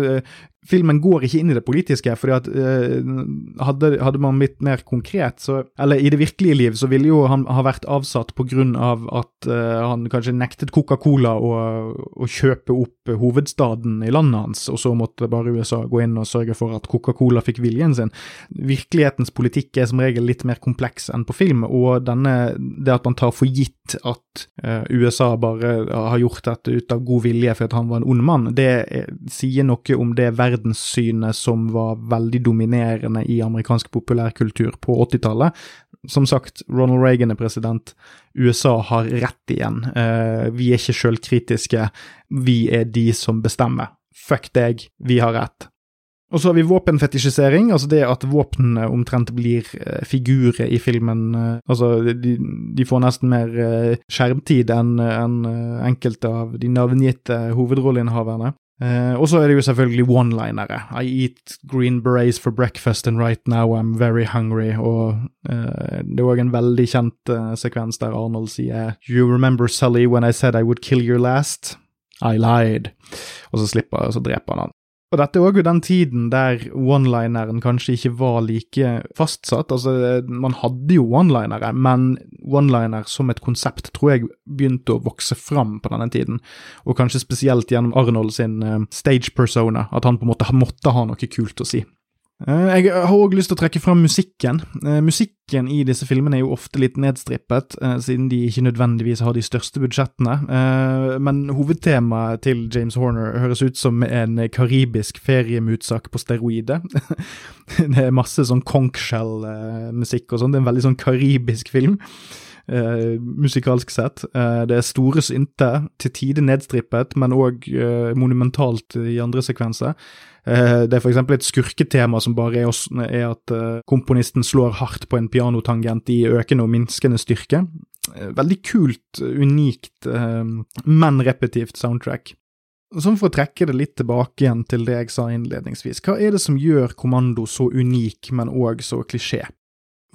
filmen går ikke inn i det politiske, fordi at uh, hadde, hadde, man blitt mer konkret, så Eller i det virkelige liv så ville jo han ha vært avsatt på grunn av at uh, han kanskje nektet Coca-Cola å, å, kjøpe opp hovedstaden i landet hans, og så måtte bare USA gå inn og sørge for at Coca-Cola fikk viljen sin. Virkelighetens politikk er som regel litt mer kompleks enn på film, og denne, det at man tar for gitt at uh, USA bare har gjort dette ut av god vilje fordi han var en ond mann, det er, sier noe om det verden verdenssynet som var veldig dominerende i amerikansk populærkultur på 80-tallet. Som sagt, Ronald Reagan er president. USA har rett igjen. Uh, vi er ikke sjølkritiske. Vi er de som bestemmer. Fuck deg, vi har rett. Og så har vi våpenfetisjisering, altså det at våpnene omtrent blir uh, figurer i filmen. Uh, altså, de, de, får nesten mer skjermtid enn en, enkelte av de navngitte hovedrolleinnehaverne. Uh, og så er det jo selvfølgelig one-linere. I eat green berets for breakfast and right now I'm very hungry. Og uh, det er òg en veldig kjent uh, sekvens der Arnold sier You remember Sully when I said I would kill you last? I lied. Og så slipper og så dreper han han. Og dette er òg den tiden der one-lineren kanskje ikke var like fastsatt. Altså, man hadde jo one-linere, men one-liner som et konsept tror jeg begynte å vokse fram på denne tiden. Og kanskje spesielt gjennom Arnold sin uh, stage persona, at han på en måte måtte ha noe kult å si. Eh, jeg har òg lyst til å trekke fram musikken. Eh, musikken i disse filmene er jo ofte litt nedstrippet, eh, siden de ikke nødvendigvis har de største budsjettene. Men hovedtemaet til James Horner høres ut som en karibisk feriemutsak på steroider. [laughs] Det er masse sånn conchshell-musikk og sånn. Det er en veldig sånn karibisk film. Uh, musikalsk sett. Eh, det er store synter, til tider nedstrippet, men òg eh, monumentalt i andre sekvenser. Eh, det er f.eks. et skurketema som bare er, er at eh, komponisten slår hardt på en pianotangent i økende og minskende styrke. Eh, veldig kult, unikt, men repetitivt soundtrack. Sånn For å trekke det litt tilbake igjen til det jeg sa innledningsvis, hva er det som gjør Kommando så unik, men òg så klisjé?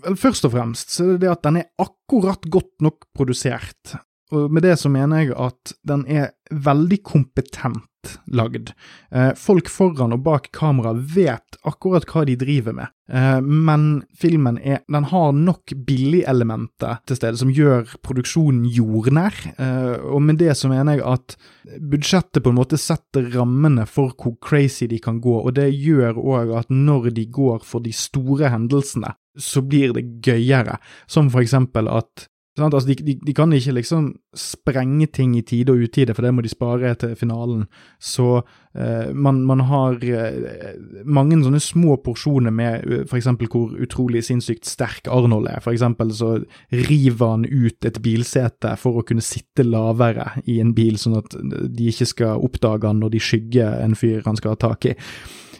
Vel, Først og fremst så er det det at den er akkurat godt nok produsert. Og med det så mener jeg at den er veldig kompetent lagd. Eh, folk foran og bak kamera vet akkurat hva de driver med, eh, men filmen er, den har nok billigelementer til stede som gjør produksjonen jordnær, eh, og med det så mener jeg at budsjettet på en måte setter rammene for hvor crazy de kan gå, og det gjør òg at når de går for de store hendelsene, så blir det gøyere, som for eksempel at Altså, de, de, de, kan ikke liksom sprenge ting i tide og utide, for det må de spare til finalen. Så eh, man, man, har eh, mange sånne små porsjoner med uh, f.eks. hvor utrolig sinnssykt sterk Arnold er. Eksempel så river han ut et bilsete for å kunne sitte lavere i en bil, sånn at de ikke skal oppdage han når de skygger en fyr han skal ha tak i.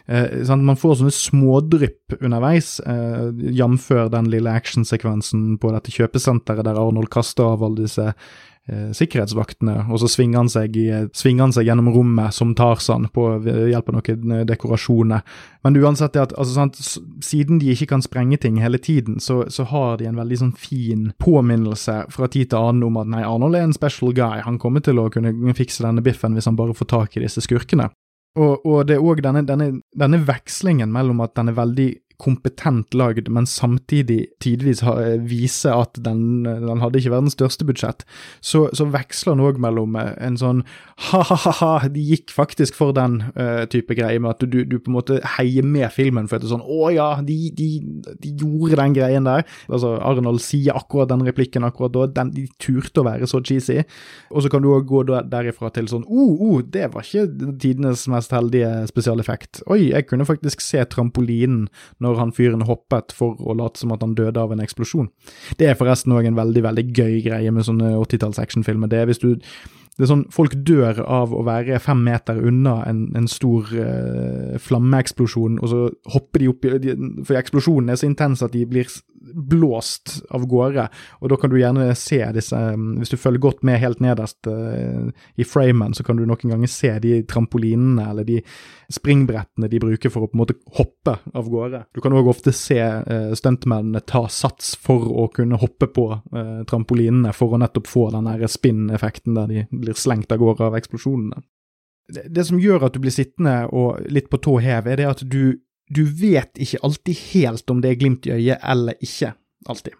Eh, man får sånne smådrypp underveis, eh, jf. den lille actionsekvensen på dette kjøpesenteret der Arnold kaster av alle disse eh, sikkerhetsvaktene, og så svinger han, seg, svinger han seg gjennom rommet som Tarzan på hjelp av noen eh, dekorasjoner. Men uansett, det at, altså, sant, siden de ikke kan sprenge ting hele tiden, så, så, har de en veldig sånn fin påminnelse fra tid til annen om at nei, Arnold er en special guy, han kommer til å kunne fikse denne biffen hvis han bare får tak i disse skurkene. Og, og, det er òg denne, denne, denne, vekslingen mellom at den er veldig kompetent lagd, men samtidig tidvis ha, vise at den, den, hadde ikke verdens største budsjett, så, så veksler den òg mellom eh, en sånn ha-ha-ha, de gikk faktisk for den uh, type greie, med at du, du, på en måte heier med filmen for at det er sånn å ja, de, de, de, gjorde den greien der. Altså, Arnold sier akkurat den replikken akkurat da, den, de turte å være så cheesy. Og så kan du òg gå derifra til sånn oh, oh, det var ikke tidenes mest heldige spesialeffekt. Oi, jeg kunne faktisk se trampolinen når når han fyren hoppet for å late som at han døde av en eksplosjon. Det er forresten òg en veldig veldig gøy greie med sånne 80-talls actionfilmer. Det er hvis du det er sånn, Folk dør av å være fem meter unna en, en stor uh, flammeeksplosjon, og så hopper de opp i For eksplosjonen er så intens at de blir blåst av gårde. Og da kan du gjerne se disse um, Hvis du følger godt med helt nederst uh, i framen, så kan du noen ganger se de trampolinene eller de springbrettene de bruker for å på en måte hoppe av gårde. Du kan òg ofte se uh, stuntmennene ta sats for å kunne hoppe på uh, trampolinene, for å nettopp få den spinn-effekten der de blir slengt av gårde av eksplosjonene. Det som gjør at du blir sittende og litt på tå hev, er det at du du vet ikke alltid helt om det er glimt i øyet eller ikke. Alltid.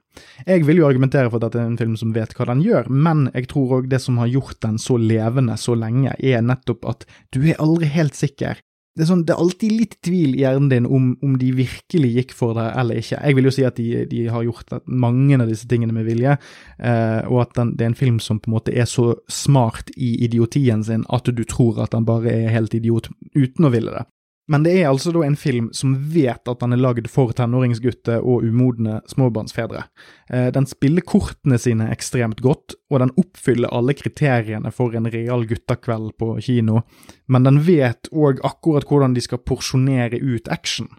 Jeg vil jo argumentere for at dette er en film som vet hva den gjør, men jeg tror òg det som har gjort den så levende så lenge, er nettopp at du er aldri helt sikker. Det er, sånn, det er alltid litt tvil i hjernen din om, om, de virkelig gikk for det eller ikke. Jeg vil jo si at de, de har gjort mange av disse tingene med vilje, eh, og at den, det er en film som på en måte er så smart i idiotien sin at du tror at han bare er helt idiot uten å ville det. Men det er altså da en film som vet at den er lagd for tenåringsgutter og umodne småbarnsfedre. Eh, den spiller kortene sine ekstremt godt, og den oppfyller alle kriteriene for en real guttakveld på kino, men den vet òg akkurat hvordan de skal porsjonere ut action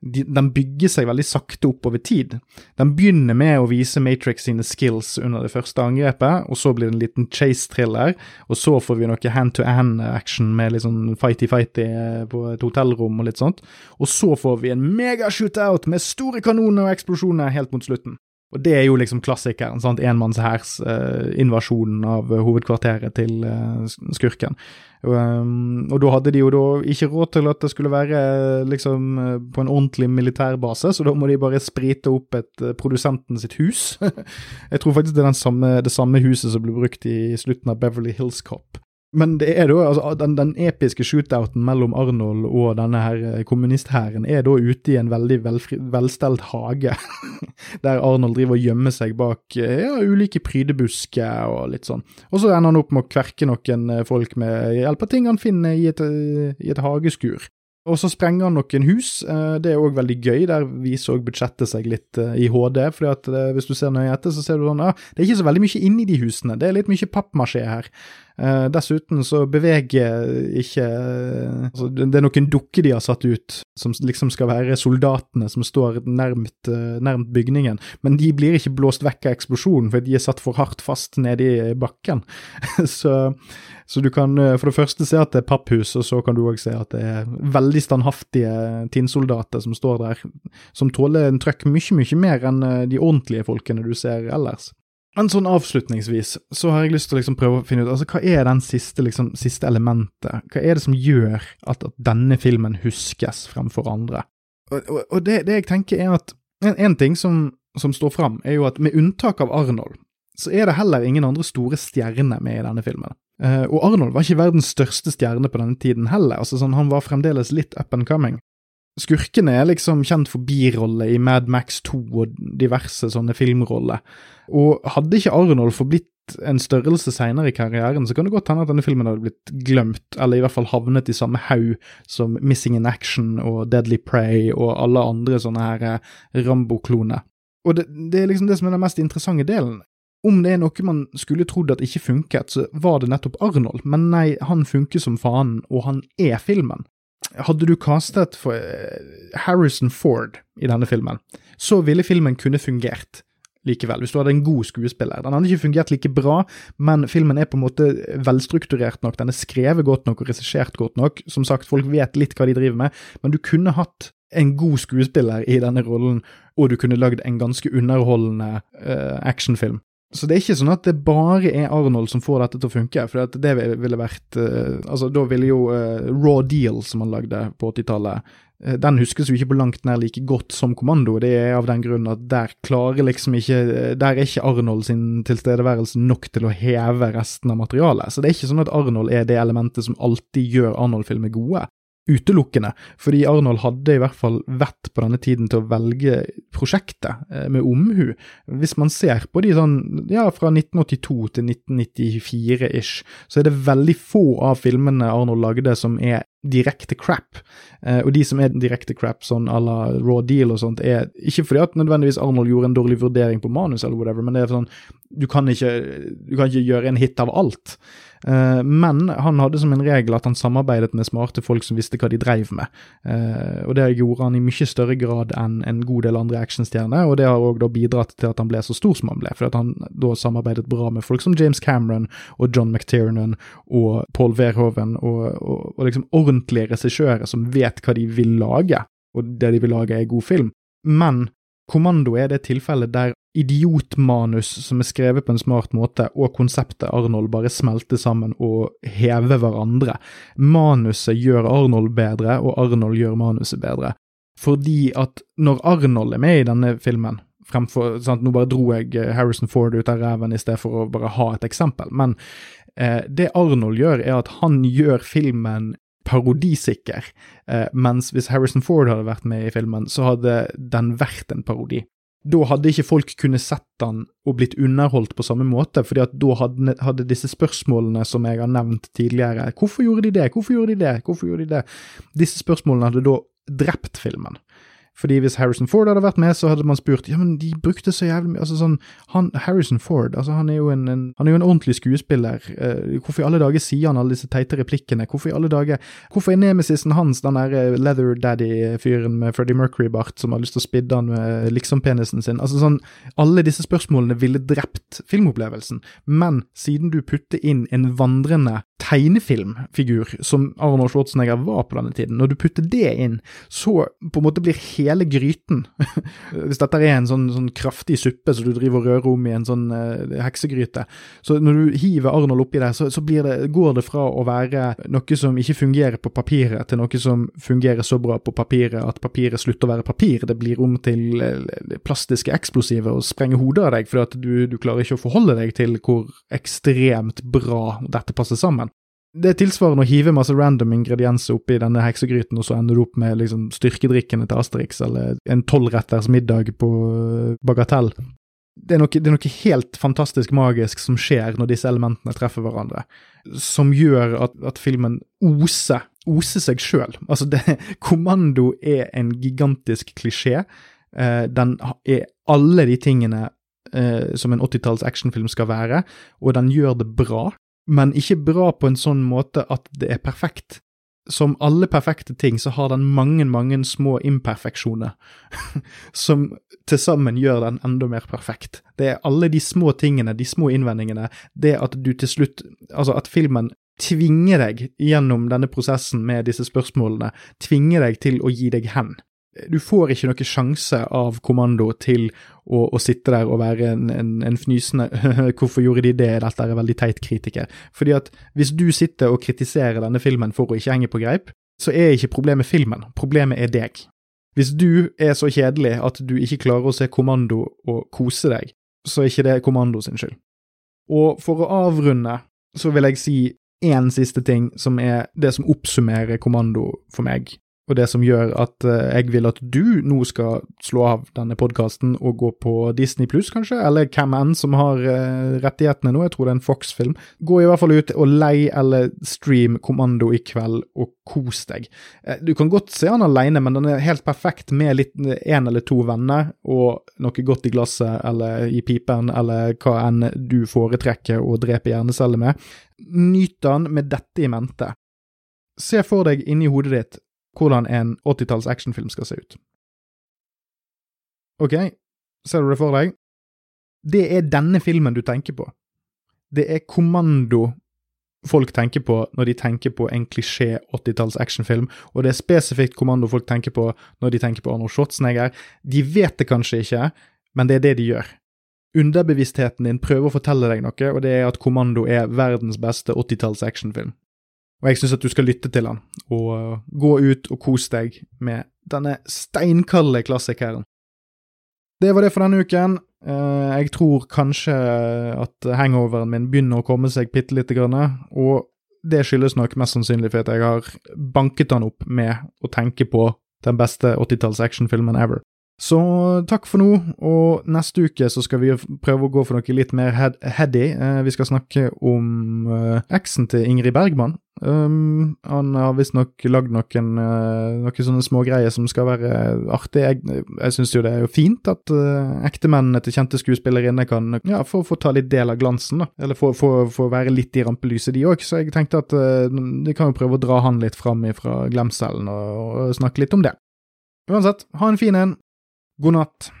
de, den bygger seg veldig sakte opp over tid. Den begynner med å vise Matrix sine skills under det første angrepet, og så blir det en liten chase-thriller, og så får vi noe hand-to-hand-action med litt sånn fighty-fighty eh, på et hotellrom og litt sånt, og så får vi en mega-shootout med store kanoner og eksplosjoner helt mot slutten. Og det er jo liksom klassikeren, sant, enmannshærsinvasjonen eh, av hovedkvarteret til eh, skurken. Um, og da hadde de jo da ikke råd til at det skulle være liksom på en ordentlig militærbase, så da må de bare sprite opp et produsenten sitt hus. [laughs] Jeg tror faktisk det er samme, det samme huset som ble brukt i slutten av Beverly Hills Cop. Men det er da, altså, den, den, episke shootouten mellom Arnold og denne her eh, kommunisthæren er da ute i en veldig velfri, velstelt hage, [laughs] der Arnold driver og gjemmer seg bak eh, ja, ulike prydebusker og litt sånn. Og så ender han opp med å kverke noen eh, folk med hjelp av ting han finner i et, i et hageskur. Og så sprenger han noen hus, det er òg veldig gøy, der viser òg budsjettet seg litt i HD. fordi at hvis du ser nøye etter, så ser du sånn ja, det er ikke så veldig mye inni de husene, det er litt mye pappmasjé her. Uh, dessuten så beveger ikke altså, Det er noen dukker de har satt ut, som liksom skal være soldatene som står nærmt, uh, nærmt bygningen, men de blir ikke blåst vekk av eksplosjonen, for de er satt for hardt fast nede i bakken. [laughs] så, så, du kan for det første se at det er papphus, og så kan du òg se at det er veldig standhaftige tinnsoldater som står der, som tåler en trøkk mye, mye mer enn de ordentlige folkene du ser ellers. Men sånn avslutningsvis så har jeg lyst til å liksom prøve å finne ut altså hva er den siste, liksom, siste elementet? Hva er det som gjør at, at denne filmen huskes fremfor andre? Og, og, og det, det, jeg tenker er at en, en ting som, som står fram, er jo at med unntak av Arnold, så er det heller ingen andre store stjerner med i denne filmen. Uh, og Arnold var ikke verdens største stjerne på denne tiden heller, altså sånn, han var fremdeles litt up and coming. Skurkene er liksom kjent for birolle i Mad Max 2 og diverse sånne filmroller. Og hadde ikke Arnold forblitt en størrelse seinere i karrieren, så kan det godt hende at denne filmen hadde blitt glemt, eller i hvert fall havnet i samme haug som Missing in Action og Deadly Prey og alle andre sånne her eh, Rambo-kloner. Og det, det, er liksom det som er den mest interessante delen. Om det er noe man skulle trodd at ikke funket, så var det nettopp Arnold, men nei, han funker som faen, og han er filmen. Hadde du castet for eh, Harrison Ford i denne filmen, så ville filmen kunne fungert likevel, hvis du hadde en god skuespiller. Den hadde ikke fungert like bra, men filmen er på en måte velstrukturert nok, den er skrevet godt nok og regissert godt nok. Som sagt, folk vet litt hva de driver med, men du kunne hatt en god skuespiller i denne rollen, og du kunne lagd en ganske underholdende uh, actionfilm. Så det er ikke sånn at det bare er Arnold som får dette til å funke, for det ville vært uh, Altså, da ville jo uh, Raw Deal, som han lagde på 80-tallet, uh, den huskes jo ikke på langt nær like godt som Kommando. Det er av den grunn at der klarer liksom ikke Der er ikke Arnold sin tilstedeværelse nok til å heve resten av materialet. Så det er ikke sånn at Arnold er det elementet som alltid gjør Arnold-filmer gode utelukkende, fordi Arnold hadde i hvert fall vett på denne tiden til å velge prosjektet eh, med omhu. Hvis man ser på de sånn, ja, fra 1982 til 1994-ish, så er det veldig få av filmene Arnold lagde som er direkte crap. Eh, og de som er direkte crap, sånn à la Raw Deal og sånt, er ikke fordi at nødvendigvis Arnold gjorde en dårlig vurdering på manus eller whatever, men det er sånn, du kan ikke, du kan ikke gjøre en hit av alt. Eh, men han hadde som en regel at han samarbeidet med smarte folk som visste hva de dreiv med. Eh, og det gjorde han i mye større grad enn en god del andre actionstjerner, og det har òg bidratt til at han ble så stor som han ble, for at han da samarbeidet bra med folk som James Cameron og John McTiernan og Paul Verhoeven, og, og, og liksom ordentlige regissører som vet hva de vil lage, og det de vil lage er god film. Men Kommando er det tilfellet der idiotmanus som er skrevet på en smart måte, og konseptet Arnold bare smelter sammen og hever hverandre. Manuset gjør Arnold bedre, og Arnold gjør manuset bedre. Fordi at når Arnold er med i denne filmen, fremfor sant, Nå bare dro jeg eh, Harrison Ford ut av ræven i stedet for å bare ha et eksempel, men eh, det Arnold gjør, er at han gjør filmen parodisikker, eh, mens hvis Harrison Ford hadde vært med i filmen, så hadde den vært en parodi. Da hadde ikke folk kunnet sett den og blitt underholdt på samme måte, fordi at da hadde, hadde disse spørsmålene som jeg har nevnt tidligere, hvorfor gjorde de det, hvorfor gjorde de det, hvorfor gjorde de det, disse spørsmålene hadde da drept filmen. Fordi hvis Harrison Ford hadde vært med, så hadde man spurt ja, men de brukte så jævlig mye altså sånn, han, Harrison Ford altså han er jo en, en han er jo en ordentlig skuespiller. Uh, hvorfor i alle dager sier han alle disse teite replikkene? Hvorfor i alle dager Hvorfor er nemesisen hans den der eh, Leather Daddy-fyren med Freddie Mercury-bart som har lyst til å spidde han med liksom-penisen sin? Altså sånn, Alle disse spørsmålene ville drept filmopplevelsen, men siden du putter inn en vandrende tegnefilmfigur som Arnold Schwarzenegger var på denne tiden, når du putter det inn, så på en måte blir hele gryten [laughs] Hvis dette er en sånn, sånn kraftig suppe som du driver og rører om i en sånn uh, heksegryte, så når du hiver Arnold oppi der, så, så det, går det fra å være noe som ikke fungerer på papiret, til noe som fungerer så bra på papiret at papiret slutter å være papir. Det blir om til uh, plastiske eksplosiver og sprenger hodet av deg, fordi at du, du klarer ikke å forholde deg til hvor ekstremt bra dette passer sammen. Det er tilsvarende å hive masse random ingredienser oppi denne heksegryten, og så ender du opp med liksom styrkedrikkene til Asterix, eller en tolvretters middag på øh, Bagatell. Det er, noe, det er, noe, helt fantastisk magisk som skjer når disse elementene treffer hverandre, som gjør at, at filmen oser, oser seg sjøl. Altså, det, [laughs] Kommando er en gigantisk klisjé. Eh, den er alle de tingene eh, som en 80-talls actionfilm skal være, og den gjør det bra men ikke bra på en sånn måte at det er perfekt. Som alle perfekte ting, så har den mange, mange små imperfeksjoner, [laughs] som til sammen gjør den enda mer perfekt. Det er alle de små tingene, de små innvendingene, det at du til slutt Altså at filmen tvinger deg gjennom denne prosessen med disse spørsmålene, tvinger deg til å gi deg hen du får ikke noen sjanse av kommando til å, å sitte der og være en, en, en fnysende [laughs] 'hvorfor gjorde de det', dette er veldig teit kritiker. Fordi at hvis du sitter og kritiserer denne filmen for å ikke henge på greip, så er ikke problemet filmen, problemet er deg. Hvis du er så kjedelig at du ikke klarer å se kommando og kose deg, så er ikke det kommando sin skyld. Og for å avrunde, så vil jeg si én siste ting som er det som oppsummerer kommando for meg og det som gjør at eh, jeg vil at du nå skal slå av denne podkasten og gå på Disney pluss, kanskje, eller hvem enn som har uh, rettighetene nå, jeg tror det er en Fox-film. Gå i hvert fall ut og lei eller stream Kommando i kveld, og kos deg. Uh, du kan godt se den alene, men den er helt perfekt med litt én eller to venner og noe godt i glasset eller i pipen, eller hva enn du foretrekker å drepe hjerneceller med. Nyt den med dette i mente. Se for deg inni hodet ditt hvordan en 80-talls actionfilm skal se ut. Ok, ser du det for deg? Det er denne filmen du tenker på. Det er kommando folk tenker på når de tenker på en klisjé 80-talls actionfilm, og det er spesifikt kommando folk tenker på når de tenker på Arnold Schwarzenegger. De vet det kanskje ikke, men det er det de gjør. Underbevisstheten din prøver å fortelle deg noe, og det er at Kommando er verdens beste 80-talls actionfilm. Og jeg syns at du skal lytte til han, og uh, gå ut og kose deg med denne steinkalde klassikeren. Det var det for denne uken. Uh, jeg tror kanskje at hangoveren min begynner å komme seg bitte lite grann, og det skyldes nok mest sannsynlig for at jeg har banket han opp med å tenke på den beste 80-talls actionfilmen ever. Så takk for nå, og neste uke så skal vi prøve å gå for noe litt mer head heady. Eh, vi skal snakke om uh, eksen til Ingrid Bergman. Um, han har visstnok lagd noen, uh, noen sånne smågreier som skal være artig. Jeg, jeg syns jo det er jo fint at uh, ektemennene til kjente skuespillerinner kan ja, få, få, ta litt del av glansen, da. Eller få, være litt i rampelyset, de òg. Så jeg tenkte at vi de kan jo prøve å dra han litt fram fra glemselen og, og snakke litt om det. Uansett, ha en fin en. God.